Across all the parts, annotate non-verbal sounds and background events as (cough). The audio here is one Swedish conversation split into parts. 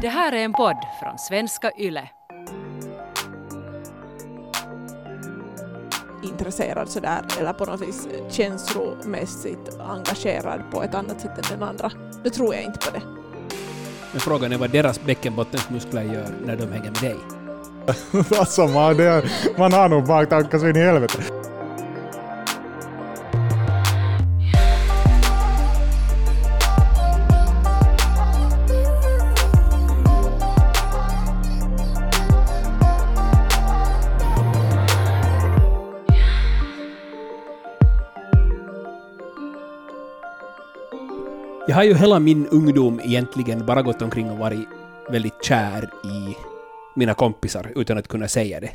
Det här är en podd från svenska YLE. intresserad sådär eller på något vis känslomässigt engagerad på ett annat sätt än den andra. Då tror jag inte på det. Men frågan är vad deras bäckenbottensmuskler gör när de hänger med dig. (laughs) alltså man, det, man har nog baktankar så in i helvete. Har ju hela min ungdom egentligen bara gått omkring och varit väldigt kär i mina kompisar utan att kunna säga det.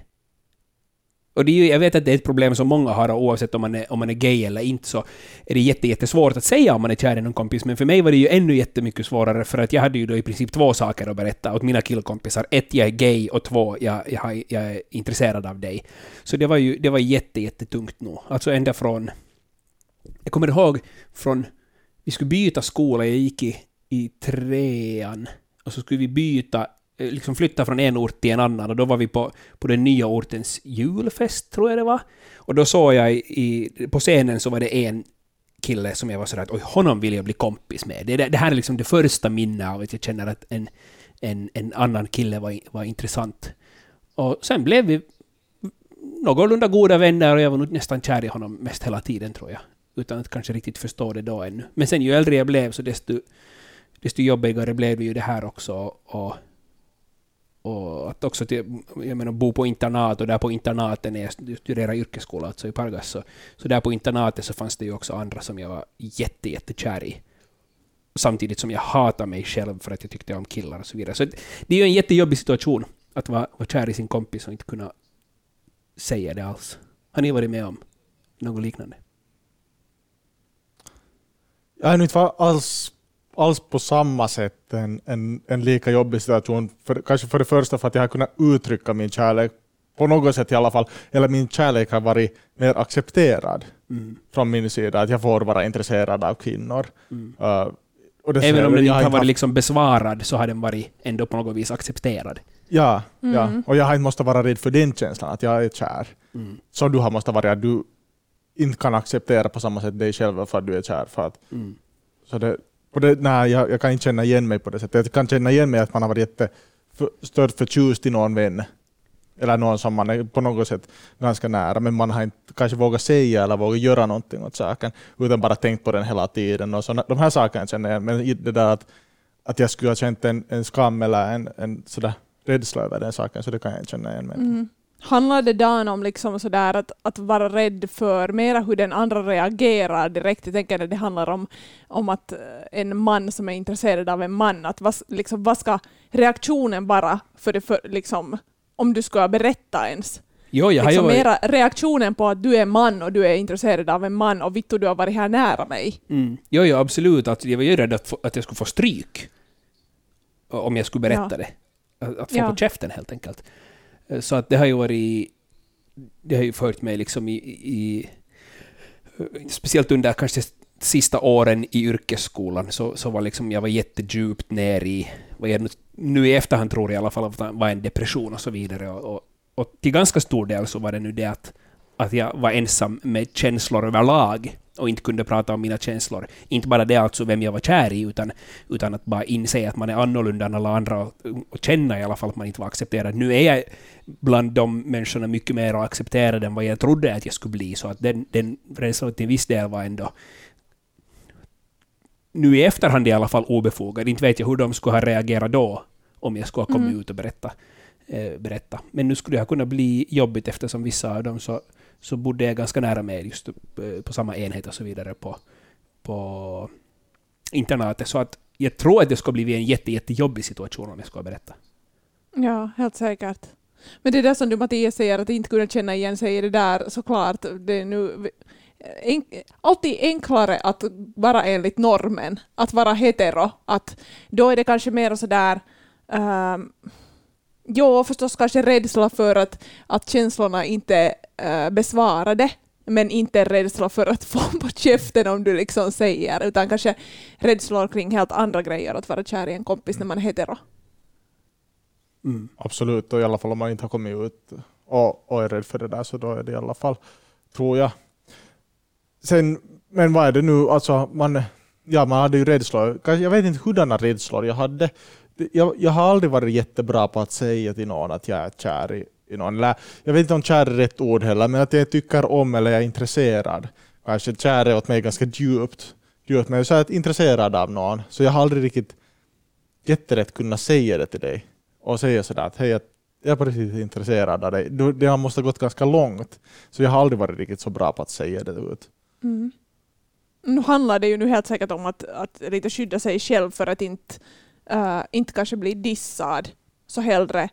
Och det är ju, jag vet att det är ett problem som många har, oavsett om man är, om man är gay eller inte, så är det jätte, jättesvårt att säga om man är kär i någon kompis. Men för mig var det ju ännu jättemycket svårare, för att jag hade ju då i princip två saker att berätta åt mina killkompisar. Ett, jag är gay, och två, jag, jag, jag är intresserad av dig. Så det var ju det var jätte, jättetungt nog. Alltså ända från... Jag kommer ihåg från... Vi skulle byta skola, jag gick i, i trean, och så skulle vi byta eh, liksom flytta från en ort till en annan och då var vi på, på den nya ortens julfest, tror jag det var. Och då såg jag i, på scenen så var det en kille som jag var sådär att oj, honom vill jag bli kompis med. Det, det här är liksom det första minnet av att jag känner att en, en, en annan kille var, var intressant. Och sen blev vi någorlunda goda vänner och jag var nog nästan kär i honom mest hela tiden tror jag. Utan att kanske riktigt förstå det då ännu. Men sen ju äldre jag blev så desto, desto jobbigare blev det ju det här också. Och och att också till, jag menar, bo på internat och där på internaten när jag studerade yrkesskola, alltså i Pargas, så, så där på internatet så fanns det ju också andra som jag var jätte, jättekär i. Samtidigt som jag hatade mig själv för att jag tyckte om killar och så vidare. Så det är ju en jättejobbig situation att vara, vara kär i sin kompis och inte kunna säga det alls. Har ni varit med om något liknande? Jag har inte alls alls på samma sätt en, en, en lika jobbig situation. För, kanske för det första för att jag har kunnat uttrycka min kärlek på något sätt i alla fall, eller min kärlek har varit mer accepterad mm. från min sida, att jag får vara intresserad av kvinnor. Mm. Uh, Även om den inte har varit liksom besvarad så har den varit ändå på något vis accepterad. Ja, mm. ja. och jag har inte måste vara rädd för den känslan, att jag är kär. Mm. Så du har måste vara att du inte kan acceptera på samma sätt dig själv för att du är kär. För att, mm. så det, det, nej, jag, jag, kan inte känna igen mig på det sättet. Jag kan känna igen mig att man har varit jättestört förtjust i någon vän. Eller någon som man är på något sätt ganska nära, men man har inte kanske vågat säga eller vågat göra någonting åt saken, utan bara tänkt på den hela tiden. Och så, de här sakerna känner jag men det där att, att jag skulle ha känt en, en skam eller en, en sådär rädsla över den saken, så det kan jag inte känna igen mig mm. Handlar det Dan om liksom sådär att, att vara rädd för mera hur den andra reagerar direkt? Jag tänker att det handlar om, om att eh, en man som är intresserad av en man, att vad, liksom, vad ska reaktionen vara för det för, liksom, om du ska berätta ens? Jo, jag liksom mera reaktionen på att du är man och du är intresserad av en man och Vittu, du har varit här nära mig. Mm. Jo, jo, absolut. Att jag var ju rädd att, få, att jag skulle få stryk om jag skulle berätta ja. det. Att, att få ja. på käften helt enkelt. Eh, så att det har ju varit... Det har ju fört mig liksom i, i speciellt under kanske sista åren i yrkesskolan så, så var liksom, jag var jättedjupt ner i, vad jag nu, nu i efterhand tror jag i alla fall var en depression och så vidare. Och, och, och till ganska stor del så var det nu det att, att jag var ensam med känslor överlag och inte kunde prata om mina känslor. Inte bara det alltså vem jag var kär i, utan, utan att bara inse att man är annorlunda än alla andra och, och känna i alla fall att man inte var accepterad. Nu är jag bland de människorna mycket mer accepterad än vad jag trodde att jag skulle bli, så att den, den rädslan till viss del var ändå nu i efterhand i alla fall obefogad. Inte vet jag hur de skulle ha reagerat då, om jag skulle ha kommit mm. ut och berätta, eh, berätta. Men nu skulle det ha kunnat bli jobbigt eftersom vissa av dem så så bodde jag ganska nära mig just eh, på samma enhet och så vidare på, på internatet. Så att jag tror att det skulle bli en jätte, jättejobbig situation om jag skulle berätta. Ja, helt säkert. Men det där som du Mattias säger, att inte kunna känna igen sig i det där såklart. Det är nu en, alltid enklare att vara enligt normen, att vara hetero. Att då är det kanske mer sådär um, ehm, Jo, förstås kanske rädsla för att, att känslorna inte äh, besvarade, men inte rädsla för att få (laughs) på käften om du liksom säger, utan kanske rädslor kring helt andra grejer, att vara kär i en kompis när man är hetero. Mm. Absolut, och i alla fall om man inte har kommit ut och, och är rädd för det där så då är det i alla fall, tror jag. Sen, men vad är det nu, alltså man, ja, man hade ju rädslor. Jag vet inte hurdana rädslor jag hade. Jag, jag har aldrig varit jättebra på att säga till någon att jag är kär i, i någon. Eller, jag vet inte om kär är rätt ord heller, men att jag tycker om eller jag är intresserad. Kanske kär är åt mig ganska djupt. djupt men jag är så här intresserad av någon, så jag har aldrig riktigt jätterätt kunnat säga det till dig. Och säga sådär att hej, jag är på riktigt intresserad av dig. Det har måste ha gått ganska långt. Så jag har aldrig varit riktigt så bra på att säga det ut. Mm. Nu handlar det ju nu helt säkert om att, att lite skydda sig själv för att inte, äh, inte kanske bli dissad. Så hellre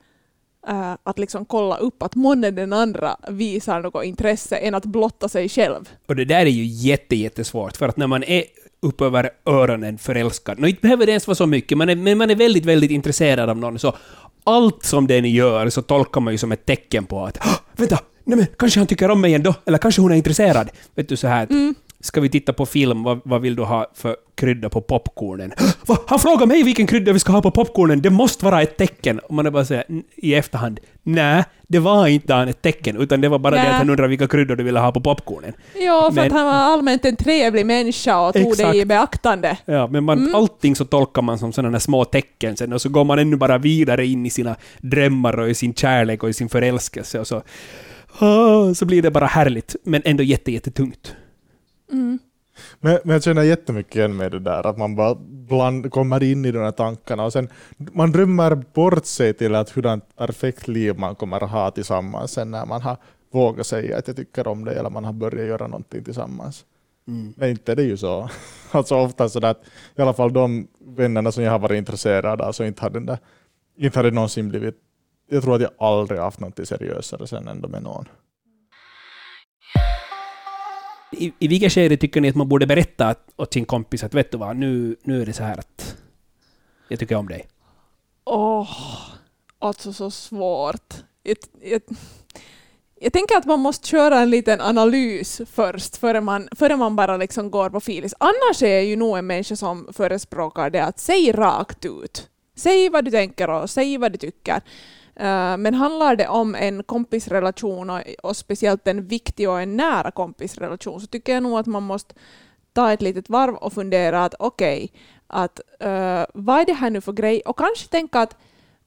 äh, att liksom kolla upp att månne den andra visar något intresse än att blotta sig själv. Och det där är ju jätte, jättesvårt, för att när man är upp över öronen förälskad, och inte behöver det ens vara så mycket, man är, men man är väldigt, väldigt intresserad av någon, så allt som den gör så tolkar man ju som ett tecken på att "Åh, vänta, nej men kanske han tycker om mig ändå, eller kanske hon är intresserad. Vet du så här, Mm. Ska vi titta på film, vad, vad vill du ha för krydda på popcornen? (gasps) Va? Han frågar mig vilken krydda vi ska ha på popcornen, det måste vara ett tecken. Och man är bara säger i efterhand, nej, det var inte ett tecken, utan det var bara det Nä. att han undrar vilka kryddor du ville ha på popcornen. Ja, för Men- att han var allmänt en trevlig människa och tog Exakt. det i beaktande. Ja, men man, Mm. allting så tolkar man som sådana små tecken sen och så går man ännu bara vidare in i sina drömmar och i sin kärlek och i sin förälskelse och så, ah, så blir det bara härligt, men ändå jätte, jättetungt. Mm. Men, men jag känner jättemycket igen med det där, att man bara bland, kommer in i de här tankarna och sen man drömmer bort sig till att hurdant perfekt liv man kommer att ha tillsammans sen när man har vågat säga att jag tycker om dig eller man har börjat göra någonting tillsammans. Men inte det (laughs) är ju så. Alltså ofta så att i alla fall de vännerna som jag har varit intresserad av så inte hade den där, inte hade någonsin blivit, jag tror att jag aldrig haft någonting seriösare sen ändå med någon. I, I vilket skede tycker ni att man borde berätta att- åt sin kompis att vet du vad, nu, nu är det så här att jag tycker om dig? Åh, alltså så svårt. Jag, it, jag tänker att man måste köra en liten analys först, före man, före man bara liksom går på filis. Annars är jag ju nog en människa som förespråkar det att säg rakt ut. Säg vad du tänker och säg vad du tycker. Eh, men handlar det om en kompisrelation och, och speciellt en viktig och en nära kompisrelation så tycker jag nog att man måste ta ett litet varv och fundera att okej, att uh, vad är det här nu för grej? Och kanske tänka att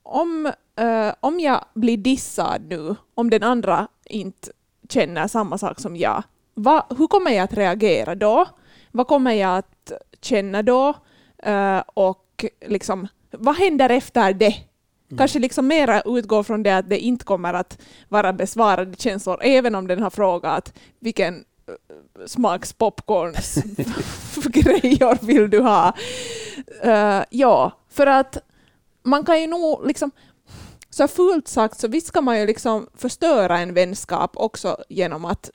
om, uh, om jag blir dissad nu, om den andra inte känner samma sak som jag, va, hur kommer jag att reagera då? Vad kommer jag att känna då? Uh, och liksom, vad händer efter det? Kanske liksom mera utgå från det att det inte kommer att vara besvarade känslor, även om den har frågat vilken eh, smaks popcorns (laughs) grejer vill du ha? Eh, ja, för att man kan ju nog liksom så fult sagt så visst kan man ju liksom förstöra en vänskap också genom att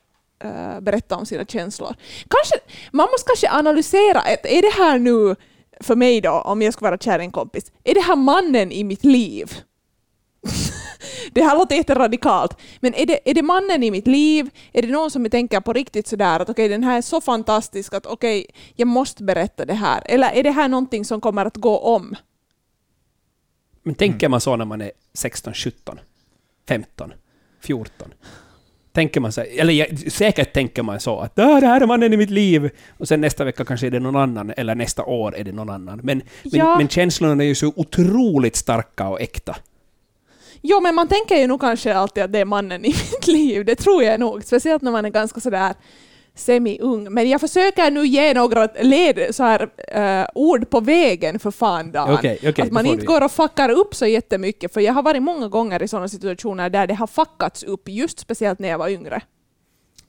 eh, berätta om sina känslor. Kanske, man måste kanske analysera, ett, är det här nu för mig då, om jag ska vara kär i en kompis, är det här mannen i mitt liv? (laughs) det här låter jätteradikalt, men är det, är det mannen i mitt liv? Är det någon som jag tänker på riktigt sådär att okej, den här är så fantastisk att okej, jag måste berätta det här? Eller är det här någonting som kommer att gå om? Men tänker man så när man är 16, 17, 15, 14? Tänker man så, eller jag, säkert tänker man så att "Ah, det här är mannen i mitt liv, och sen nästa vecka kanske är det någon annan, eller nästa år är det någon annan. Men, men, Ja. men känslorna är ju så otroligt starka och äkta. Jo, men man tänker ju nog kanske alltid att det är mannen i mitt liv. Det tror jag nog. Speciellt när man är ganska sådär semi-ung. Men jag försöker nu ge några led, så här, eh, ord på vägen för fan Dan. Okej, okej, att man inte du. går och fuckar upp så jättemycket. För jag har varit många gånger i sådana situationer där det har fuckats upp, just speciellt när jag var yngre.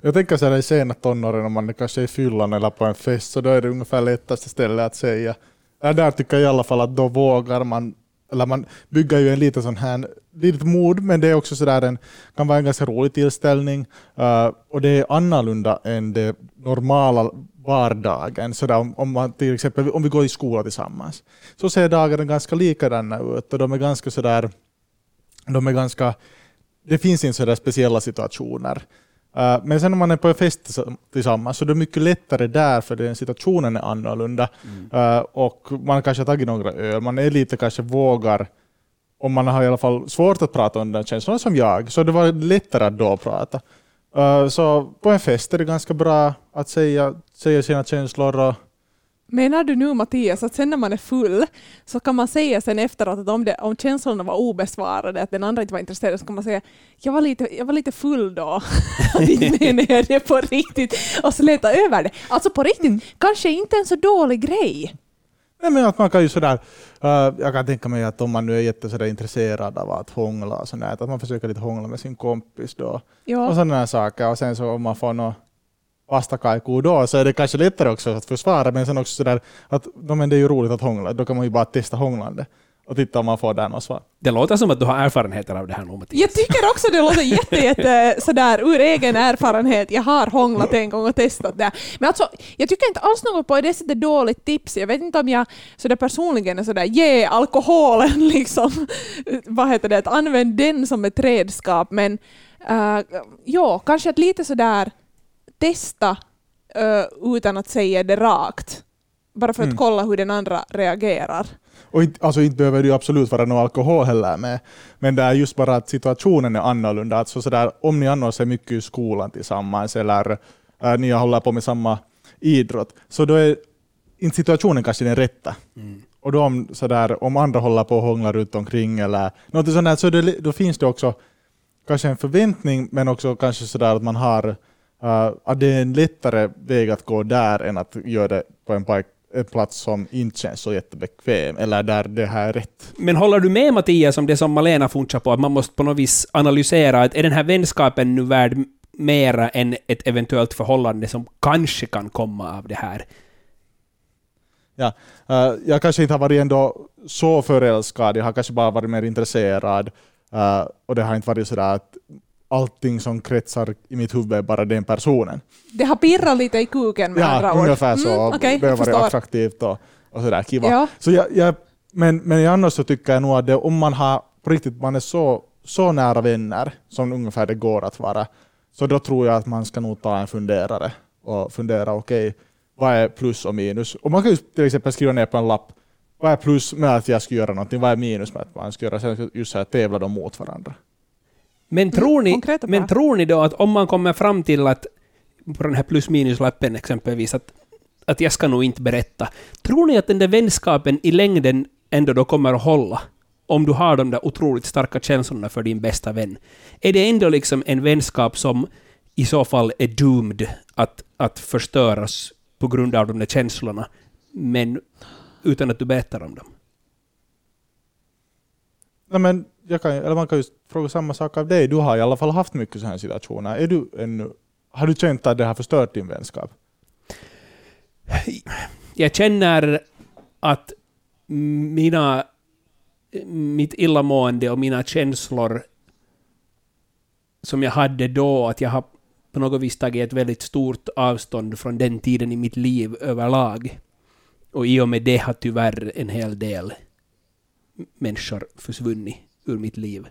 Jag tänker så här i sena tonåren om man är kanske är i fyllan eller på en fest så då är det ungefär lättaste stället att säga. Ja, där tycker jag i alla fall att då vågar man, eller man bygger ju en liten sån här, litet mod men det är också sådär en, kan vara en ganska rolig tillställning uh, och det är annorlunda än det normala vardagen. Så där, om, om, man, till exempel, om vi går i skola tillsammans så ser dagarna ganska likadana ut och de är ganska sådär, de är ganska, det finns inte sådär speciella situationer. Uh, men sen när man är på en fest tillsa- tillsammans så är det mycket lättare där för den situationen är annorlunda. Uh, och man kanske har tagit några öl, man är lite kanske vågar om man har i alla fall svårt att prata om den känslan som jag, så det var lättare att då prata. Uh, så på en fest är det ganska bra att säga, säga sina känslor och Menar du nu Mattias att sen när man är full så kan man säga sen efteråt att om, det, om känslorna var obesvarade, att den andra inte var intresserad, så kan man säga jag var lite, jag var lite full då. Inte menar jag det på riktigt och släta över det. Alltså på riktigt, kanske inte en så dålig grej. Nej, men att man kan ju sådär, uh, jag kan tänka mig att om man nu är jätte sådär intresserad av att hångla och sådär, att man försöker lite hångla med sin kompis då. Ja. Och sådana saker. Och sen så om man får något vastakaiku då så är det kanske lättare också att försvara, men sen också sådär att no, men det är ju roligt att hångla, då kan man ju bara testa hånglande och titta om man får där något svar. Det låter som att du har erfarenheter av det här nu, Mattias. Jag tycker också det låter jätte, jätte sådär ur egen erfarenhet. Jag har hånglat en gång och testat det. Men alltså, jag tycker inte alls något på det sättet dåligt tips. Jag vet inte om jag sådär personligen är sådär, ge alkoholen (laughs) liksom, vad heter det, att använd den som ett redskap. Men uh, ja, kanske att lite sådär testa uh, utan att säga det rakt. Bara för att Mm. kolla hur den andra reagerar. Och inte, alltså inte behöver det ju absolut vara någon alkohol heller med, men det är just bara att situationen är annorlunda. Alltså sådär, om ni annars är mycket i skolan tillsammans eller äh, ni håller på med samma idrott, så då är inte situationen kanske den rätta. Och då om, sådär, om andra håller på och hånglar runt omkring eller något sånt där, så det, då finns det också kanske en förväntning, men också kanske sådär att man har äh, att det är en lättare väg att gå där än att göra det på en, en plats som inte känns så jättebekväm, eller där det här är rätt. Men håller du med Mattias om det som Malena funchar på, att man måste på något vis analysera att är den här vänskapen nu värd mera än ett eventuellt förhållande som kanske kan komma av det här? Ja, eh, jag kanske inte har varit ändå så förälskad, jag har kanske bara varit mer intresserad. eh, och det har inte varit sådär att allting som kretsar i mitt huvud är bara den personen. Det har pirrat lite i kuken med andra Ja, ord. ungefär så. Mm, okej, det har varit attraktivt och, och sådär kiva. Ja. Så jag, jag, men, men annars så tycker jag nog att det, om man har på riktigt, man är så, så nära vänner som ungefär det går att vara, så då tror jag att man ska nog ta en funderare och fundera, okej, vad är plus och minus? Och man kan ju till exempel skriva ner på en lapp, vad är plus med att jag ska göra någonting? Vad är minus med att man ska göra? Sen just så här tävla dem mot varandra. Men tror, ni, konkret och men tror ni då att om man kommer fram till att på den här plus minus-lappen exempelvis att, att jag ska nog inte berätta. Tror ni att den där vänskapen i längden ändå då kommer att hålla? Om du har de där otroligt starka känslorna för din bästa vän. Är det ändå liksom en vänskap som i så fall är doomed att, att förstöras på grund av de där känslorna, men utan att du berättar om dem? Nej, men jag kan, eller man kan ju fråga samma sak av dig. Du har i alla fall haft mycket sådana här situationer. Är du ännu, har du känt att det har förstört din vänskap? jag känner att mina, mitt illamående och mina känslor som jag hade då, att jag har på något vis tagit ett väldigt stort avstånd från den tiden i mitt liv överlag. Och i och med det har tyvärr en hel del människor försvunnit ur mitt liv.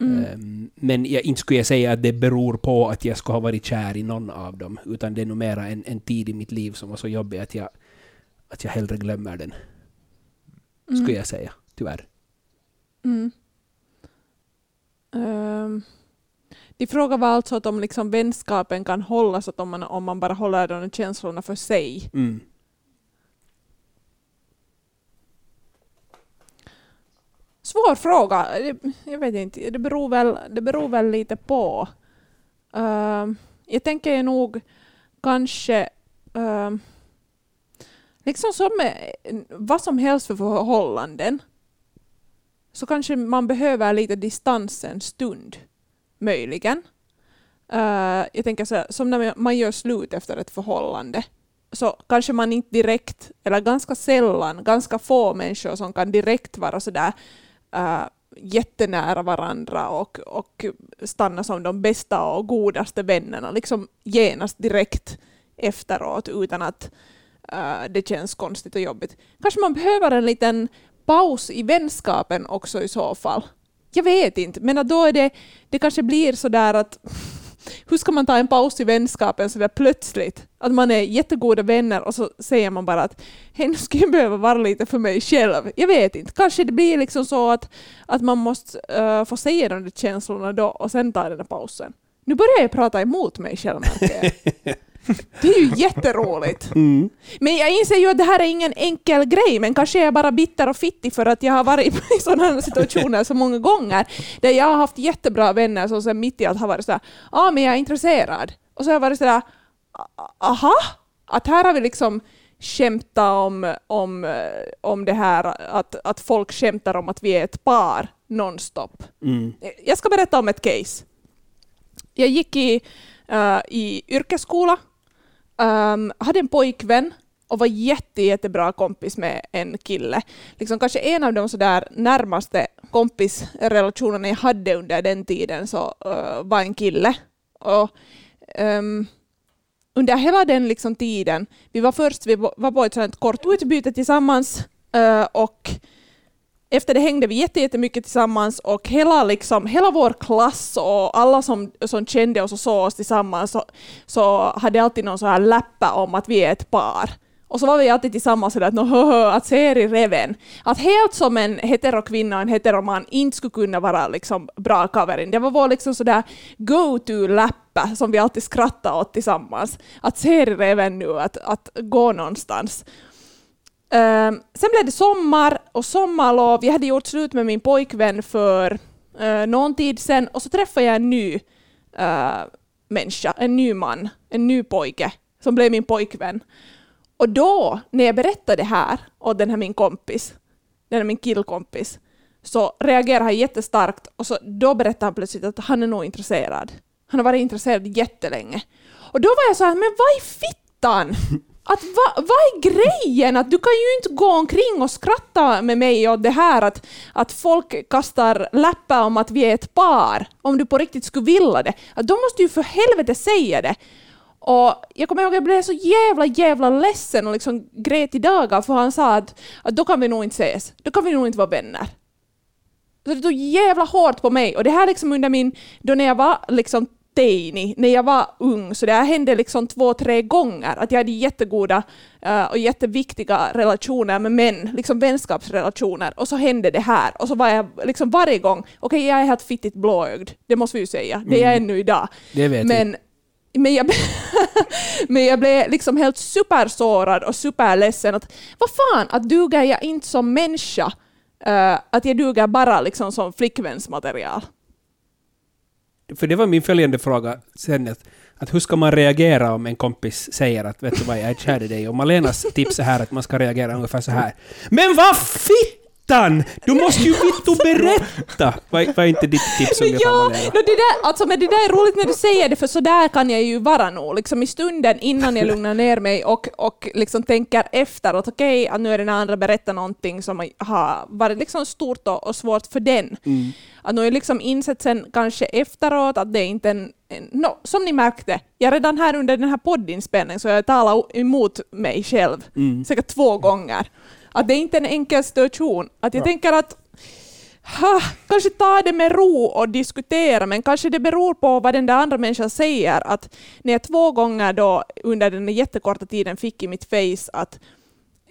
Mm. Ehm, Men jag, inte skulle jag säga att det beror på att jag skulle ha varit kär i någon av dem, utan det är nog mera en, en tid i mitt liv som var så jobbig att jag, att jag hellre glömmer den, skulle jag säga, tyvärr. Mm. Ehm, de frågar var alltså att om liksom vänskapen kan hållas, att om man, om man bara håller de känslorna för sig. Mm. Svår fråga. Jag vet inte. Det beror väl, det beror väl lite på. Uh, jag tänker nog kanske uh, liksom som med vad som helst för förhållanden så kanske man behöver lite distans en stund, möjligen. Uh, jag tänker så här, som när man gör slut efter ett förhållande så kanske man inte direkt, eller ganska sällan, ganska få människor som kan direkt vara sådär äh, jättenära varandra och, och stanna som de bästa och godaste vännerna, liksom genast direkt efteråt utan att äh, det känns konstigt och jobbigt. Kanske man behöver en liten paus i vänskapen också i så fall. Jag vet inte, men då är det, det kanske blir så där att hur ska man ta en paus i vänskapen så där plötsligt? Att man är jättegoda vänner och så säger man bara att hej, nu skulle jag behöva vara lite för mig själv. Jag vet inte, kanske det blir liksom så att, att man måste uh, få säga de där känslorna då och sen ta den där pausen. Nu börjar jag prata emot mig själv märker jag. (laughs) Det är ju jätteroligt. (laughs) Mm. Men jag inser ju att det här är ingen enkel grej, men kanske är jag bara bitter och fittig för att jag har varit (laughs) i sådana här situationer så många gånger, där jag har haft jättebra vänner som sen mitt i allt har varit sådär, ja ah, men jag är intresserad. Och så har jag varit sådär, aha, att här har vi liksom skämtat om, om, om det här att, att folk skämtar om att vi är ett par nonstop. Mm. Jag ska berätta om ett case. Jag gick i, uh, i yrkesskola um, hade en pojkvän och var jätte, jättebra kompis med en kille. Liksom kanske en av de sådär närmaste kompisrelationerna jag hade under den tiden så uh, var en kille. Och, um, under hela den liksom tiden, vi var först vi var på ett sånt kort utbyte tillsammans uh, och efter det hängde vi jättemycket tillsammans och hela, liksom, hela vår klass och alla som, som kände oss och såg oss tillsammans så, så hade alltid någon så här läppa om att vi är ett par. Och så var vi alltid tillsammans sådär att no, att ser i reven. Att helt som en heterokvinna och en heteroman inte skulle kunna vara liksom bra covering. Det var vår liksom sådär go-to-läppa som vi alltid skrattade åt tillsammans. Att ser i reven nu, att, att gå någonstans. Uh, sen blev det sommar och sommarlov. Jag hade gjort slut med min pojkvän för uh, någon tid sen och så träffade jag en ny uh, människa, en ny man, en ny pojke som blev min pojkvän. Och då, när jag berättade det här åt den här min kompis, den här min killkompis, så reagerade han jättestarkt och så, då berättade han plötsligt att han är nog intresserad. Han har varit intresserad jättelänge. Och då var jag så här, men vad i fittan? (laughs) att vad är grejen? Att du kan ju inte gå omkring och skratta med mig åt det här att, att folk kastar läppar om att vi är ett par, om du på riktigt skulle vilja det. Att då måste du för helvete säga det. Och jag kommer ihåg att jag blev så jävla, jävla ledsen och liksom grät i dagar för han sa att, att då kan vi nog inte ses, då kan vi nog inte vara vänner. Så det tog jävla hårt på mig och det här liksom under min, då när jag var liksom teini, när jag var ung, så det här hände liksom två, tre gånger, att jag hade jättegoda uh, och jätteviktiga relationer med män, liksom vänskapsrelationer, och så hände det här, och så var jag liksom varje gång, okej okay, jag är helt fittigt blåögd, det måste vi ju säga, det är jag mm. ännu idag. Det vet men, men jag, (laughs) men jag blev liksom helt supersårad och superledsen. Att, vad fan, att duger jag inte som människa? Uh, att jag duger bara liksom som flickvänsmaterial för det var min följande fråga sen, att, att hur ska man reagera om en kompis säger att vet du vad, jag är kär i dig, och Malenas tips är här att man ska reagera ungefär så här. Men vad fittan! Du måste ju vittu berätta! Vad är inte ditt tips ungefär, ja, Malena? det där, alltså, men det där är roligt när du säger det, för så där kan jag ju vara nog. Liksom i stunden innan jag lugnar ner mig och, och liksom tänker efter att okej, okay, nu är den andra berättat någonting som har varit liksom stort och, och svårt för den. Mm att nu har jag liksom insett sen kanske efteråt att det är inte en, no, som ni märkte, jag redan här under den här poddinspelningen så jag talar emot mig själv mm. säkert två gånger. Att det är inte en enkel situation. Att jag ja. tänker att ha, kanske ta det med ro och diskutera, men kanske det beror på vad den där andra människan säger. Att när jag två gånger då under den jättekorta tiden fick i mitt face att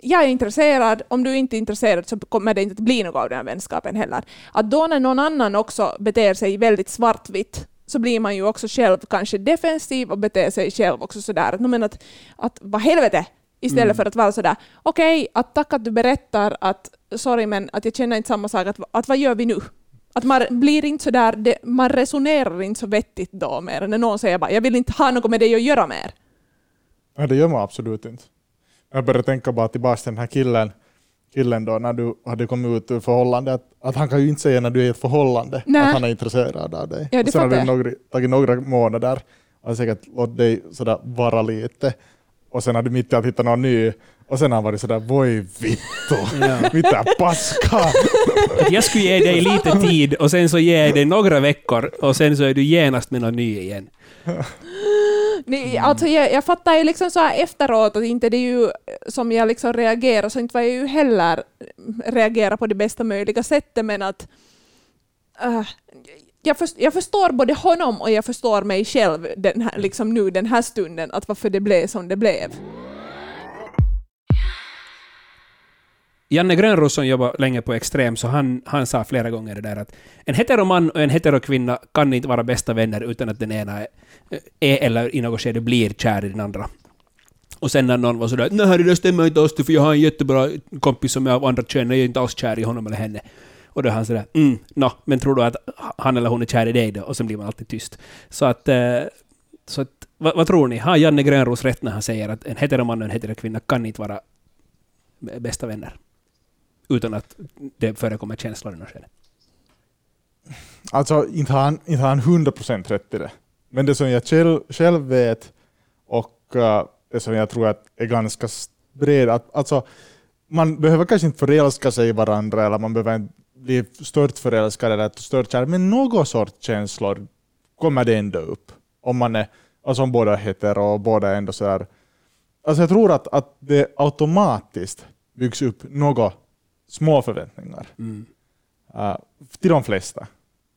jag är intresserad, om du inte är intresserad så kommer det inte att bli något av den här vänskapen heller. Att då när någon annan också beter sig väldigt svartvitt så blir man ju också själv kanske defensiv och beter sig själv också sådär. Men att, att vad helvete, istället mm. för att vara sådär okej, okay, att tack att du berättar att sorry men att jag känner inte samma sak, att, att vad gör vi nu? Att man blir inte sådär, det, man resonerar inte så vettigt då mer när någon säger bara jag vill inte ha något med dig att göra mer. Ja, det gör man absolut inte. Jag började tänka bara tillbaka till den här killen, killen då när du hade kommit ut ur förhållande, att, att han kan ju inte säga när du är i ett förhållande Nä. att han är intresserad av dig. Ja, det sen har det några, tagit några månader och säkert låtit dig sådär vara lite. Och sen har du mitt i allt hittat någon ny och sen har han varit sådär voi vittu, ja. mitä paska. Jag skulle ge dig (laughs) lite tid och sen så ger jag dig några veckor och sen så är du genast med någon ny igen. (laughs) Mm. alltså jag, jag fattar ju liksom så här efteråt att inte det är ju som jag liksom reagerar, så inte var jag ju heller reagera på det bästa möjliga sättet, men att uh, jag, först, jag förstår både honom och jag förstår mig själv den här, liksom nu den här stunden, att varför det blev som det blev. Janne Grönros som jobbar länge på Extrem, så han, han sa flera gånger det där att en heteroman och en heterokvinna kan inte vara bästa vänner utan att den ena är, är eller i något skede blir kär i den andra. Och sen när någon var sådär nej det där stämmer inte alls för jag har en jättebra kompis som är av andra kön, jag är inte alls kär i honom eller henne. Och då är han sådär mm, no, men tror du att han eller hon är kär i dig då? Och sen blir man alltid tyst. Så att, eh, så att vad, vad tror ni? Har Janne Grönros rätt när han säger att en heteroman och en heterokvinna kan inte vara bästa vänner? Utan att det förekommer känslor i något skede. Alltså, inte har han, inte har han 100% rätt i det. Men det som jag själv, själv vet och uh, det som jag tror att är ganska bred, att, alltså, man behöver kanske inte förälska sig i varandra eller man behöver inte bli stört förälskad eller stört kär, men någon sorts känslor kommer det ändå upp. Om man är, alltså om båda heter och båda är ändå sådär. Alltså jag tror att, att det automatiskt byggs upp några små förväntningar. Mm. Uh, till de flesta.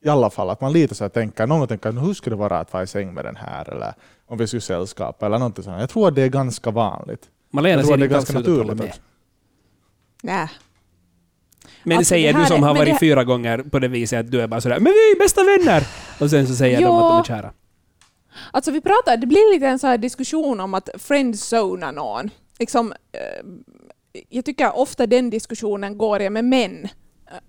I alla fall att man lite så här tänker, någon tänker hur skulle det vara att vara i säng med den här eller om vi skulle sällskapa eller någonting sånt. Jag tror att det är ganska vanligt. Malena jag tror att det är inte ganska naturligt. med. Men Alltså, säger du som har varit det- fyra gånger på det viset att du är bara sådär ”men vi är bästa vänner” och sen så säger de Ja. att de är kära. Alltså vi pratar, det blir lite en så här diskussion om att friendzona någon. Liksom, eh, jag tycker ofta den diskussionen går jag med män. Eh,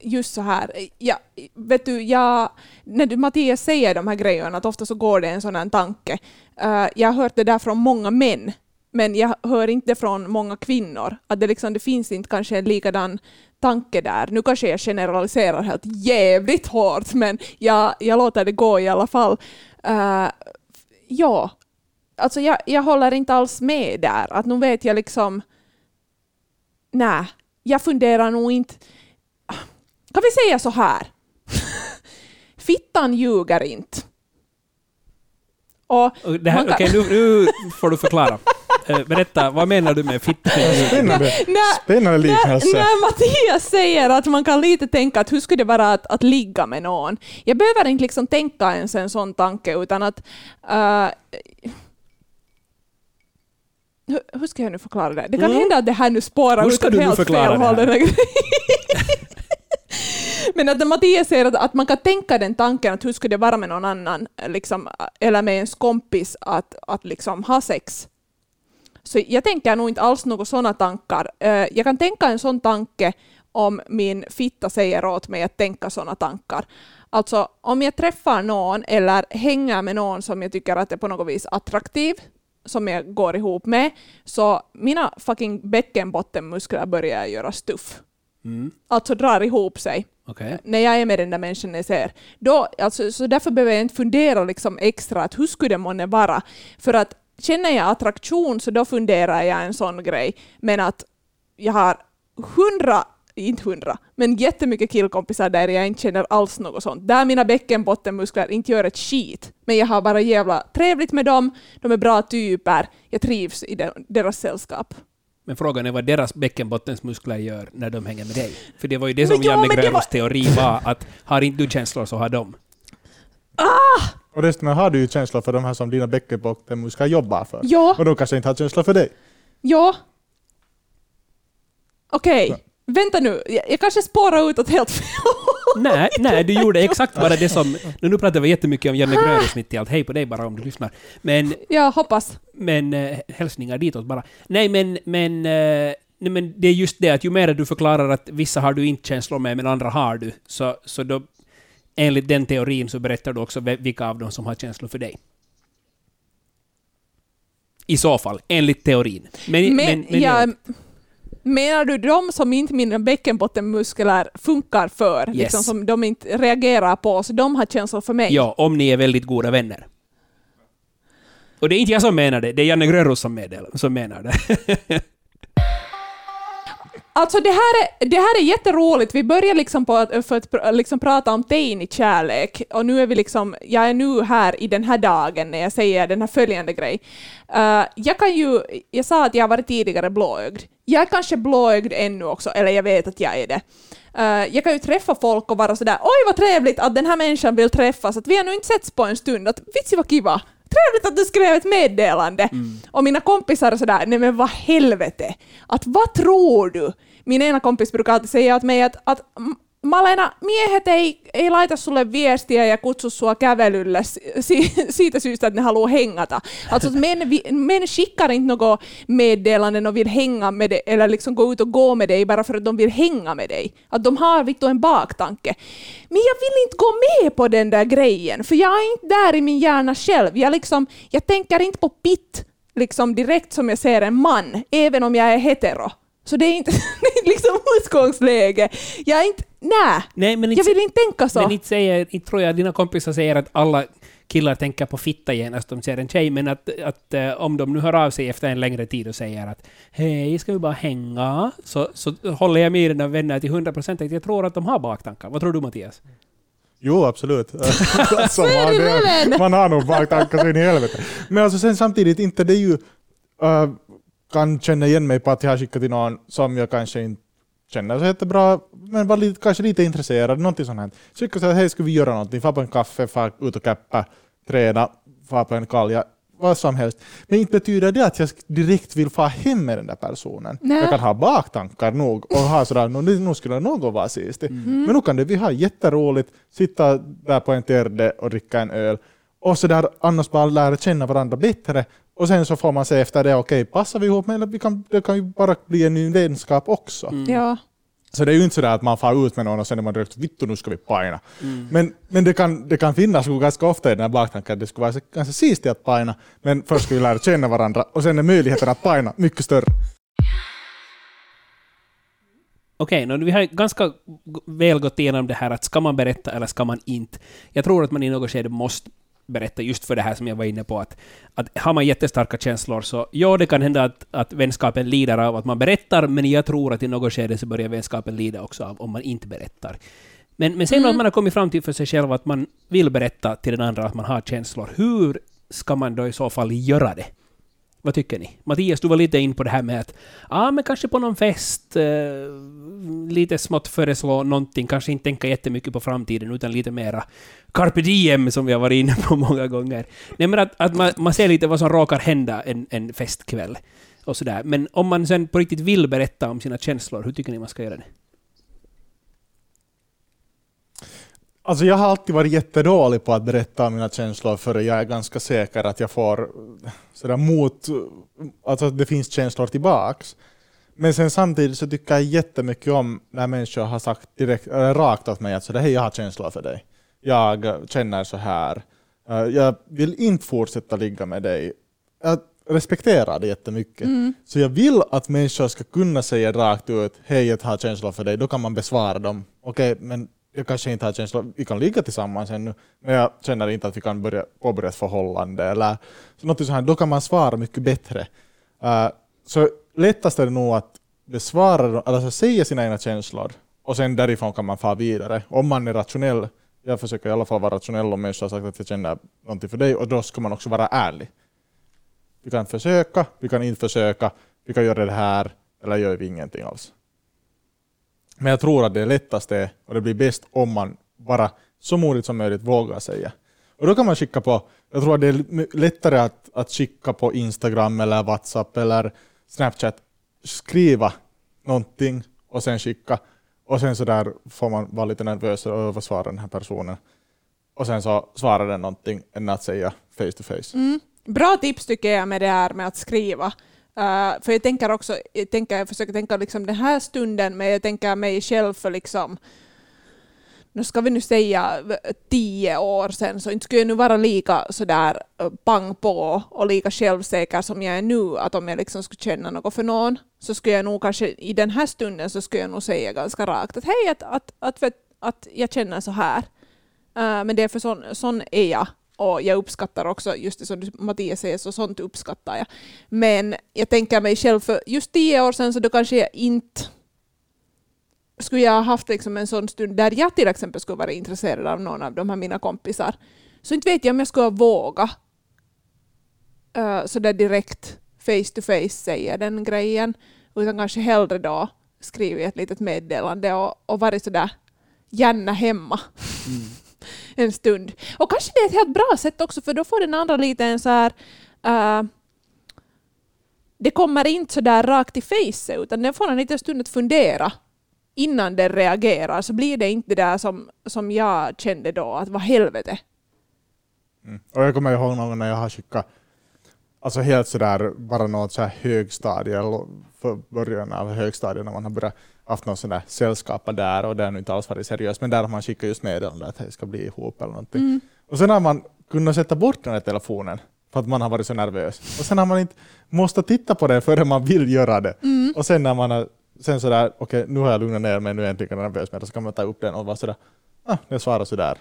Just så här. Ja, vet du, jag, när du Mattias säger de här grejerna, att ofta så går det en sån här tanke. Eh, jag har hört det där från många män, men jag hör inte från många kvinnor. Att det, liksom, det finns inte kanske en likadan tanke där. Nu kanske jag generaliserar helt jävligt hårt, men jag, jag låter det gå i alla fall. Eh, ja, alltså jag, jag håller inte alls med där. Att nu vet jag liksom... Nej, jag funderar nog inte... Kan vi säga så här? (laughs) Fittan ljuger inte. Och Och det här, kan- nu, nu får du förklara. (laughs) Eh, berätta, vad menar du med fitta? Spännande, liknelse. när, när Mattias säger att man kan lite tänka att hur skulle det vara att, att ligga med någon? Jag behöver inte liksom tänka ens en sån tanke utan att... eh, hur, hur ska jag nu förklara det? Det kan Mm. hända att det här nu spårar Hur ut ska åt du nu helt förklara fel det håll. den här. (laughs) Men att Mattias säger att, att man kan tänka den tanken att hur skulle det vara med någon annan, liksom, eller med ens kompis att, att liksom ha sex. Så jag tänker nog inte alls några sådana tankar. Eh, Jag kan tänka en sån tanke om min fitta säger åt mig att tänka sådana tankar. Alltså om jag träffar någon eller hänger med någon som jag tycker att är på något vis attraktiv, som jag går ihop med, så mina fucking bäckenbottenmuskler börjar göra stuff. Mm, Alltså drar ihop sig Okej. när jag är med den där människan jag ser. Då, alltså, så därför behöver jag inte fundera liksom extra att hur skulle det månne vara. För att känner jag attraktion så då funderar jag en sån grej. Men att jag har hundra, inte hundra, men jättemycket killkompisar där jag inte känner alls något sånt. Där mina bäckenbottenmuskler inte gör ett skit. Men jag har bara jävla trevligt med dem, de är bra typer, jag trivs i de- deras sällskap. Men frågan är vad deras bäckenbottensmuskler gör när de hänger med dig. För det var ju det som ja, Janne det Grönros var- teori var, att har inte du känslor så har de. Och resten har du ju känslor för de här som dina bäckenbottenmuskler jobbar för. Ja, Och de kanske inte har känslor för dig. ja. Okej, Ja. vänta nu, jag, jag kanske spårar ut åt helt fel. Nej, nej, du gjorde (laughs) exakt bara det som... Nu, nu pratar vi jättemycket om Janne Grönros mitt i allt. Hej på dig bara om du lyssnar. Men, Jag hoppas. men eh, hälsningar ditåt bara. Nej, men, men, eh, nej, men det är just det att ju mer du förklarar att vissa har du inte känslor med, men andra har du, så, så då enligt den teorin så berättar du också vilka av dem som har känslor för dig. I så fall, enligt teorin. Men, Men, men, jag, menar du de som inte mina bäckenbottenmuskler funkar för, Yes. liksom som de inte reagerar på, så de har känslor för mig? Ja, om ni är väldigt goda vänner. Och det är inte jag som menar det, det är Janne Grönros som, som menar det. (laughs) alltså det här, är, det här är jätteroligt. Vi börjar liksom på att, för att liksom prata om teini-kärlek och nu är vi liksom, jag är nu här i den här dagen när jag säger den här följande grej. Uh, jag kan ju, jag sa att jag har varit tidigare blåögd. Jag är kanske blåögd ännu också, eller jag vet att jag är det. Uh, jag kan ju träffa folk och vara sådär oj vad trevligt att den här människan vill träffas, att vi har nu inte setts på en stund, att vitsi vad kiva, trevligt att du skrev ett meddelande. Och mina kompisar är sådär, nej men vad helvete, att vad tror du? Min ena kompis brukar alltid säga åt mig att, att "M- Malena, miehet ei, ei laita sulle viestiä ja kutsu sua kävelylle si, siitä syystä, että ne haluaa hengata. Alltså män, vi- män skickar inte något meddelanden och vill hänga med dig, eller liksom gå ut och gå med dig bara för att de vill hänga med dig. Att de har vittu en baktanke. Men jag vill inte gå med på den där grejen, för jag är inte där i min hjärna själv. Jag, liksom, jag tänker inte på pitt liksom direkt som jag ser en man, även om jag är hetero. Så det är inte (laughs) det är liksom utgångsläge. Jag är inte, nej, Nej, men jag inte, vill inte tänka så. men inte, säger, inte tror jag att dina kompisar säger att alla killar tänker på fitta genast de ser en tjej, men att, att eh, om de nu hör av sig efter en längre tid och säger att hej, ska vi bara hänga? Så, så håller jag med dina vänner till 100 procent. Jag tror att de har baktankar. Vad tror du Mattias? Jo, absolut. (laughs) alltså, man, det man har nog baktankar så in i helvete. Men alltså sen samtidigt, inte det är ju... äh, kan känna igen mig på att jag har skickat till någon som jag kanske inte känner så jättebra, men var lite, kanske lite intresserad, någonting sånt här. Skicka så att hej, ska vi göra någonting? Få på en kaffe, få ut och käppa, träna, få på en kalja, vad som helst. Men inte betyder det att jag direkt vill få hem med den där personen. Nej. Jag kan ha baktankar nog och ha sådär, "Nå, nu nu skulle någon vara sist. Men nu kan det, vi ha jätteroligt, sitta där på en terde och dricka en öl och så där annars bara lära känna varandra bättre och sen så får man se efter det, okej, passar vi ihop, men vi kan, det kan ju bara bli en ny vänskap också. Ja. Så det är ju inte sådär att man far ut med någon och sen är man direkt vittu nu ska vi paina. Men, men det, kan, det kan finnas ganska ofta i den här baktanken att det skulle vara ganska sistigt att paina, men först ska vi lära känna varandra och sen är möjligheten att paina mycket större. Okej, nå, vi har ganska väl gått igenom det här att ska man berätta eller ska man inte. Jag tror att man i något skede måste berätta just för det här som jag var inne på, att, att har man jättestarka känslor så ja, det kan hända att, att vänskapen lider av att man berättar, men jag tror att i något skede så börjar vänskapen lida också av om man inte berättar. Men, men sen Mm. att man har kommit fram till för sig själv att man vill berätta till den andra att man har känslor, hur ska man då i så fall göra det? Vad tycker ni? Mattias, du var lite in på det här med att ja, men kanske på någon fest eh, lite smått föreslå någonting, kanske inte tänka jättemycket på framtiden utan lite mera carpe diem som vi har varit inne på (laughs) många gånger. Nej, men att, att man, man ser lite vad som råkar hända en, en festkväll och sådär. Men om man sen på riktigt vill berätta om sina känslor, hur tycker ni man ska göra det? Alltså jag har alltid varit jättedålig på att berätta om mina känslor för jag är ganska säker att jag får sådär mot, alltså att det finns känslor tillbaks. Men sen samtidigt så tycker jag jättemycket om när människor har sagt direkt, eller rakt åt mig att sådär, hej jag har känslor för dig. Jag eh, känner så här. Eh, Jag vill inte fortsätta ligga med dig. Jag respekterar det jättemycket. Så jag vill att människor ska kunna säga rakt ut, hej jag har känslor för dig. Då kan man besvara dem. Okej, men jag kanske inte har känslor, vi kan ligga tillsammans ännu, men jag känner inte att vi kan börja påbörja ett förhållande. Eller så något sånt här. Då kan man svara mycket bättre. Uh, så lättast är det nog att besvara, alltså säga sina egna känslor och sen därifrån kan man fara vidare. Om man är rationell, jag försöker i alla fall vara rationell om människor har sagt att jag känner någonting för dig och då ska man också vara ärlig. Vi kan försöka, vi kan inte försöka, vi kan göra det här eller gör vi ingenting alls. Men jag tror att det lättaste och det blir bäst om man bara så modigt som möjligt vågar säga. Och då kan man skicka på, jag tror att det är lättare att, att skicka på Instagram eller WhatsApp eller Snapchat, skriva någonting och sen skicka. Och sen så där får man vara lite nervös och översvara den här personen. Och sen så svarar den någonting än att säga face to face. Mm. Bra tips tycker jag med det här med att skriva. Uh, för jag tänker också, jag, tänker, jag försöker tänka liksom den här stunden, men jag tänker mig själv för liksom, nu ska vi nu säga tio år sedan, så inte skulle jag nu vara lika sådär eh, pang på och lika självsäker som jag är nu, att om jag liksom skulle känna något för någon, så skulle jag nog kanske i den här stunden så skulle jag nog säga ganska rakt att hej, att, att, att, att, att jag känner så här. Uh, men det är för sån, sån är jag. Och jag uppskattar också, just det som Mattias säger, så sånt uppskattar jag. Men jag tänker mig själv, för just tio år sedan så då kanske jag inte skulle jag ha haft liksom en sån stund där jag till exempel skulle vara intresserad av någon av de här mina kompisar, så inte vet jag om jag skulle våga uh, så där direkt face to face säga den grejen, utan kanske hellre då skrivit ett litet meddelande och, och varit sådär gärna hemma mm en stund. Och kanske det är ett helt bra sätt också, för då får den andra lite en så här uh, det kommer inte så där rakt i face utan den får en liten stund att fundera innan den reagerar så blir det inte det där som, som jag kände då, att vad helvete. Mm. Och jag kommer ihåg någon när jag har skickat alltså helt sådär bara något så här högstadie för början av högstadiet när man har börjat haft något sådär sällskap där och det har inte alls varit seriöst men där har man skickat just meddelande att det ska bli ihop eller någonting. Mm. Och sen har man kunnat sätta bort den här telefonen för att man har varit så nervös. Och sen har man inte måste titta på det förrän man vill göra det. Mm. Och sen när man har sen sådär, okej okay, nu har jag lugnat ner mig, nu är jag äntligen nervös det, så kan man ta upp den och vara sådär, ah, jag svarar sådär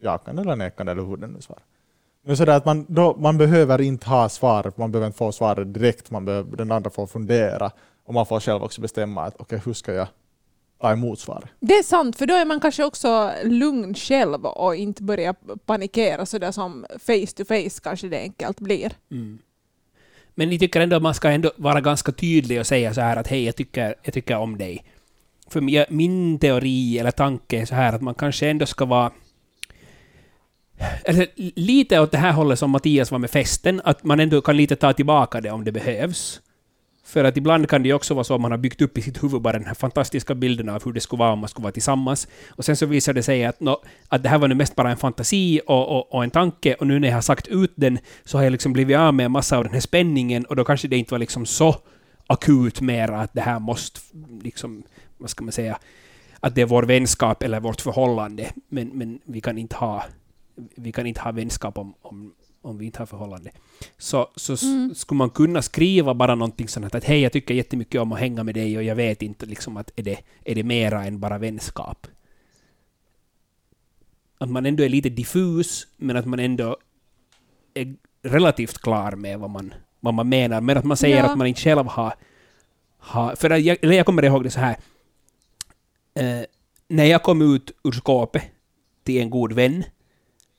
jakande eller nekande eller hur den nu svarar. Men sådär att man, då, man behöver inte ha svar, man behöver inte få svaret direkt, man behöver, den andra får fundera och man får själv också bestämma att okay, hur ska jag ta emot svaret? Det är sant, för då är man kanske också lugn själv och inte börjar panikera sådär som face to face kanske det enkelt blir. Mm. Men ni tycker ändå att man ska ändå vara ganska tydlig och säga så här att hej, jag tycker, jag tycker om dig. För min teori eller tanke är så här att man kanske ändå ska vara eller lite åt det här hållet som Mattias var med festen, att man ändå kan lite ta tillbaka det om det behövs. För att ibland kan det ju också vara så att man har byggt upp i sitt huvud bara den här fantastiska bilden av hur det skulle vara om man skulle vara tillsammans. Och sen så visar det sig att, no, att det här var nu mest bara en fantasi och, och, och, en tanke, och nu när jag har sagt ut den så har jag liksom blivit av med en massa av den här spänningen, och då kanske det inte var liksom så akut mera att det här måste, liksom, vad ska man säga, att det är vår vänskap eller vårt förhållande, men, men vi kan inte ha vi kan inte ha vänskap om, om, om vi inte har förhållande. Så, så mm. skulle man kunna skriva bara någonting sånt att hej, jag tycker jättemycket om att hänga med dig och jag vet inte liksom att är det, är det mera än bara vänskap. Att man ändå är lite diffus, men att man ändå är relativt klar med vad man, vad man menar, men att man säger ja. att man inte själv har... har för jag, eller jag kommer ihåg det så här. Eh, när jag kom ut ur skåpet till en god vän,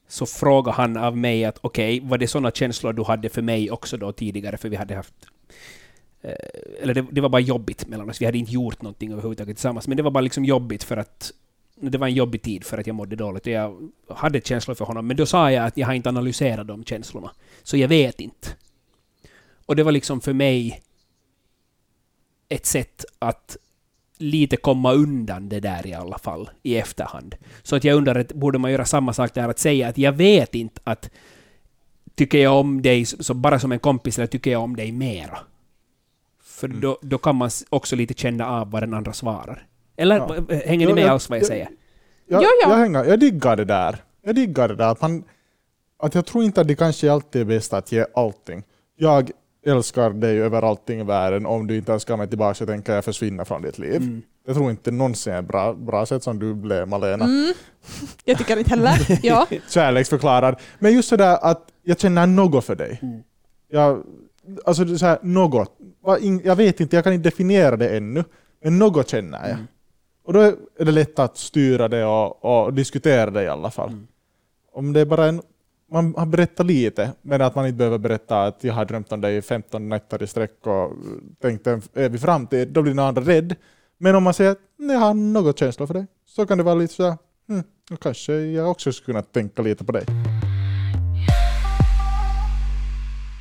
så frågade han av mig att okej, okay, var det sådana känslor du hade för mig också då tidigare, för vi hade haft eh, eller det, det, var bara jobbigt mellan oss. Vi hade inte gjort någonting överhuvudtaget tillsammans, men det var bara liksom jobbigt för att det var en jobbig tid för att jag mådde dåligt och jag hade känslor för honom. Men då sa jag att jag har inte analyserat de känslorna. Så jag vet inte. Och det var liksom för mig ett sätt att lite komma undan det där i alla fall, i efterhand. Så att jag undrar, borde man göra samma sak där, att säga att jag vet inte att tycker jag om dig så bara som en kompis, eller tycker jag om dig mera? För mm. då, då kan man också lite känna av vad den andra svarar. Eller ja. hänger ni med alls vad jag, jag säger? Jag, ja, ja. Jag, hänger, jag diggar det där. Jag diggar det där. Att, man, att jag tror inte att det kanske alltid är bäst att ge allting. Jag älskar dig över allting i världen. Om du inte önskar mig tillbaka så tänker jag försvinna från ditt liv. Mm. Jag tror inte någonsin är bra, bra sätt som du blev Malena. Mm. Jag tycker inte heller. (laughs) ja. Kärleksförklarad. Men just sådär att jag känner något för dig. Mm. Jag, alltså så här, något. Jag vet inte, jag kan inte definiera det ännu. Men något känner jag. Mm. Och då är det lätt att styra det och, och diskutera det i alla fall. Mm. Om det är bara en man har berättat lite, men att man inte behöver berätta att jag har drömt om dig i 15 nätter i sträck och tänkt en evig framtid, då blir den andra rädd. Men om man säger att jag har något känslor för dig, så kan det vara lite så hmm, och kanske jag också skulle kunna tänka lite på dig.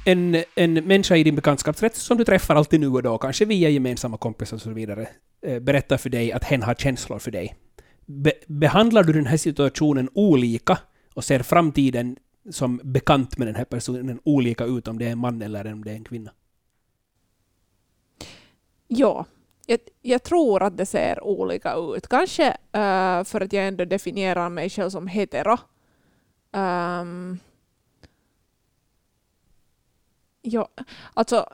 En, en människa i din bekantskapskrets som du träffar alltid nu och då, kanske via gemensamma kompisar och så vidare, eh, berättar för dig att hen har känslor för dig. Be behandlar du den här situationen olika och ser framtiden som bekant med den här personen olika ut om det är en man eller om det är en kvinna? Ja, jag, jag tror att det ser olika ut. Kanske uh, för att jag ändå definierar mig själv som hetero. Um, ja, alltså,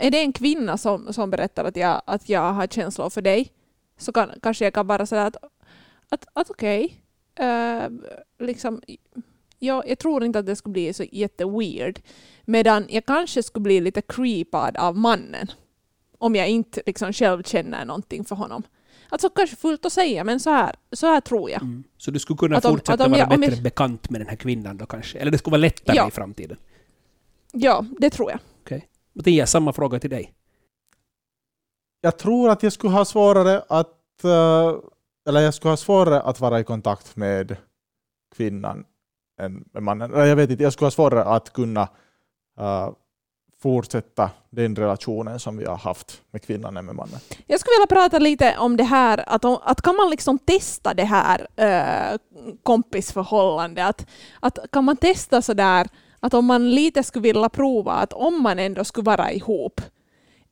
är det en kvinna som, som berättar att jag, att jag har känslor för dig så kan, kanske jag kan bara säga att, att, att okej, okay, uh, liksom, jag, jag tror inte att det skulle bli så jätteweird. Medan jag kanske skulle bli lite creepad av mannen. Om jag inte liksom själv känner någonting för honom. Alltså kanske fullt att säga, men så här, så här tror jag. Mm. Så du skulle kunna Att om- fortsätta att om vara jag- om bättre jag- bekant med den här kvinnan då kanske? Eller det skulle vara lättare Ja. i framtiden? Ja, det tror jag. Mattias, samma fråga till dig. Jag tror att jag skulle ha svårare att eh, eller jag skulle ha svårare att vara i kontakt med kvinnan en med mannen. Jag vet inte, jag skulle ha svårare att kunna uh, fortsätta den relationen som vi har haft med kvinnan än med mannen. Jag skulle vilja prata lite om det här, att, att kan man liksom testa det här uh, kompisförhållandet? Att, att kan man testa sådär, att om man lite skulle vilja prova att om man ändå skulle vara ihop,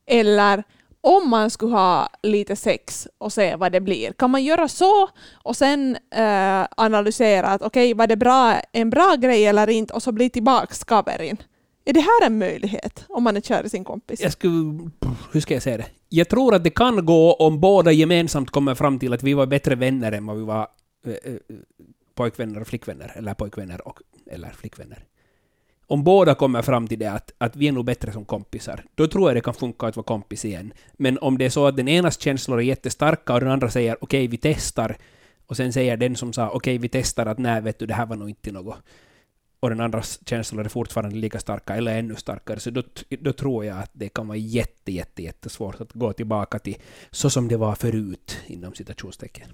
eller om man skulle ha lite sex och se vad det blir. Kan man göra så och sen eh, analysera att okej, var det bra, en bra grej eller inte och så bli tillbaks kaverin? Är det här en möjlighet om man är kär i sin kompis? Jag skulle... Hur ska jag säga det? Jag tror att det kan gå om båda gemensamt kommer fram till att vi var bättre vänner än vad vi var eh, eh pojkvänner och flickvänner, eller pojkvänner och eller flickvänner. Om båda kommer fram till det att, att vi är nog bättre som kompisar, då tror jag det kan funka att vara kompis igen. Men om det är så att den enas känslor är jättestarka och den andra säger okej, vi testar, och sen säger den som sa okej, vi testar att nej, vet du, det här var nog inte något, och den andras känslor är fortfarande lika starka eller ännu starkare, så då, då tror jag att det kan vara jätte, jätte, jättesvårt att gå tillbaka till så som det var förut, inom citationstecken.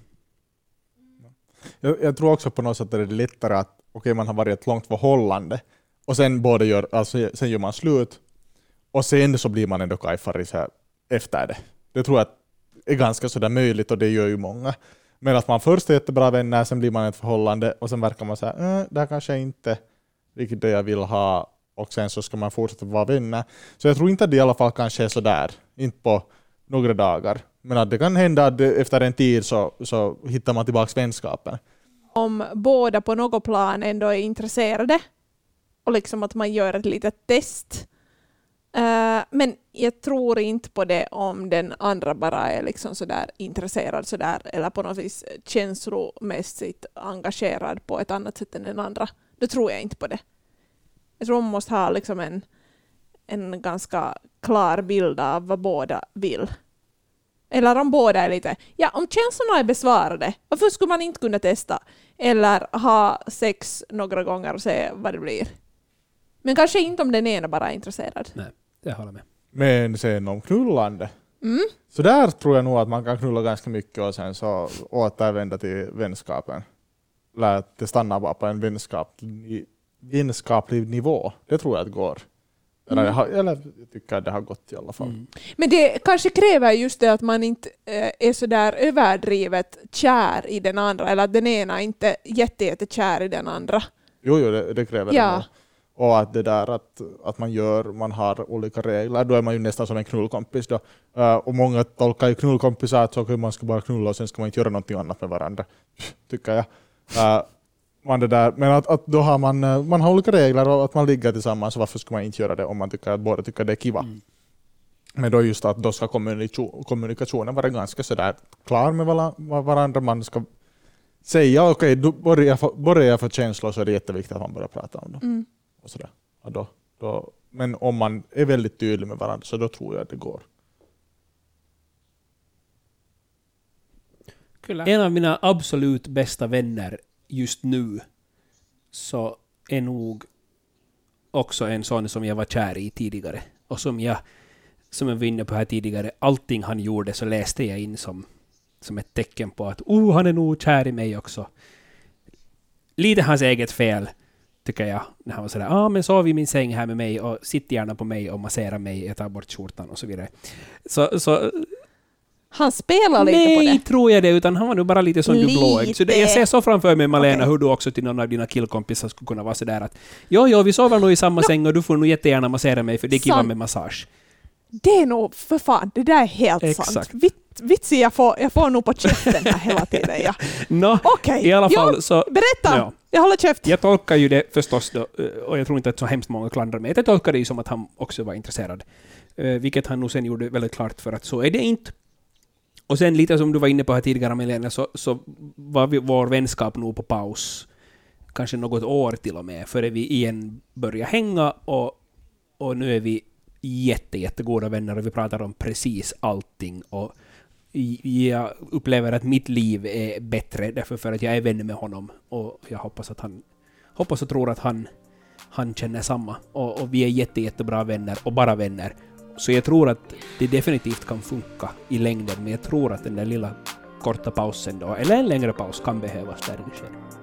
Jag, jag tror också på något sätt att det är lättare att okej, man har varit i ett långt förhållande och sen, båda gör, alltså, sen gör man slut och sen så blir man ändå kajfari så här efter det. Det tror jag är ganska sådär möjligt och det gör ju många. Men att man först är jättebra vänner, sen blir man ett förhållande och sen verkar man säga äh, det här kanske inte riktigt det jag vill ha och sen så ska man fortsätta vara vänner. Så jag tror inte att det i alla fall kanske är sådär, inte på några dagar. Men att det kan hända att efter en tid så, så hittar man tillbaka vänskapen. om båda på något plan ändå är intresserade och liksom att man gör ett litet test. Eh, men jag tror inte på det om den andra bara är liksom sådär intresserad sådär, eller på något vis känslomässigt engagerad på ett annat sätt än den andra. Då tror jag inte på det. Jag tror man måste ha liksom en, en ganska klar bild av vad båda vill. Eller om båda är lite, ja om känslorna är besvarade, varför skulle man inte kunna testa? Eller ha sex några gånger och se vad det blir. Men kanske inte om den ena bara är intresserad. Det håller jag med. Men sen om knullande. Mm. Så där tror jag nog att man kan knulla ganska mycket och sen så återvända till vänskapen. Eller att det stannar bara på en vänskaplig, vänskaplig nivå. Det tror jag att går. Eller, jag har- eller jag tycker att det har gått i alla fall. Mm. Men det kanske kräver just det att man inte eh, är så där överdrivet kär i den andra, eller att den ena inte är jätte, jättekär i den andra. Jo, jo det, det kräver Ja. det. Och att det där att, att man gör, man har olika regler, då är man ju nästan som en knullkompis då. Eh, och många tolkar ju knullkompisar att så, okay, man ska bara knulla och sen ska man inte göra någonting annat med varandra, (laughs) tycker jag. Eh, man det där, men att, att då har man, eh, man har olika regler och att man ligger tillsammans, så varför ska man inte göra det om man tycker att båda tycker det är kiva? Mm. Men då just att då ska kommunikation, kommunikationen vara ganska sådär klar med varandra. Man ska säga okej, okay, börjar jag få- känslor så är det jätteviktigt att man börjar prata om dem. Mm. Och sådär. Ja, då, då, men om man är väldigt tydlig med varandra så då tror jag att det går. En av mina absolut bästa vänner just nu så är nog också en sån som jag var kär i tidigare. Och som jag, som jag var inne på här tidigare, allting han gjorde så läste jag in som, som ett tecken på att oh, han är nog kär i mig också. Lite hans eget fel, tycker jag. När han var sådär, ah men sov i min säng här med mig och sitt gärna på mig och massera mig, jag tar bort skjortan och så vidare. Så, så Han spelar lite Nej, på det. tror jag det, utan han var nog bara lite som du Lite. blåögd. Så det, jag ser så framför mig, Malena, Okej. hur du också till någon av dina killkompisar skulle kunna vara sådär att jo, jo, vi sover nog i samma säng och du får nog jättegärna massera mig för det är kiva med massage. Det är nog, för fan, det där är helt Exakt. sant. Vit, vitsi, jag får, jag får nog på käften här hela tiden. Ja. (laughs) Nå, Okej, i alla fall ja, så... berätta! Ja. Jag håller käft. Jag tolkar ju det förstås då, eh, och jag tror inte att så hemskt många klandrar mig, jag tolkar det ju som att han också var intresserad. Eh, Vilket han nog sen gjorde väldigt klart för att så är det inte. Och sen lite som du var inne på här tidigare Milena, så, så var vi, vår vänskap nog på paus. Kanske något år till och med, före vi igen började hänga och, och nu är vi jätte, jättegoda vänner och vi pratar om precis allting. Och jag upplever att mitt liv är bättre därför för att jag är vän med honom. Och jag hoppas att han... Hoppas och tror att han, han känner samma. Och, och vi är jätte, jättebra vänner och bara vänner. Så jag tror att det definitivt kan funka i längden, men jag tror att den där lilla korta pausen då, eller en längre paus, kan behövas där i det skedet.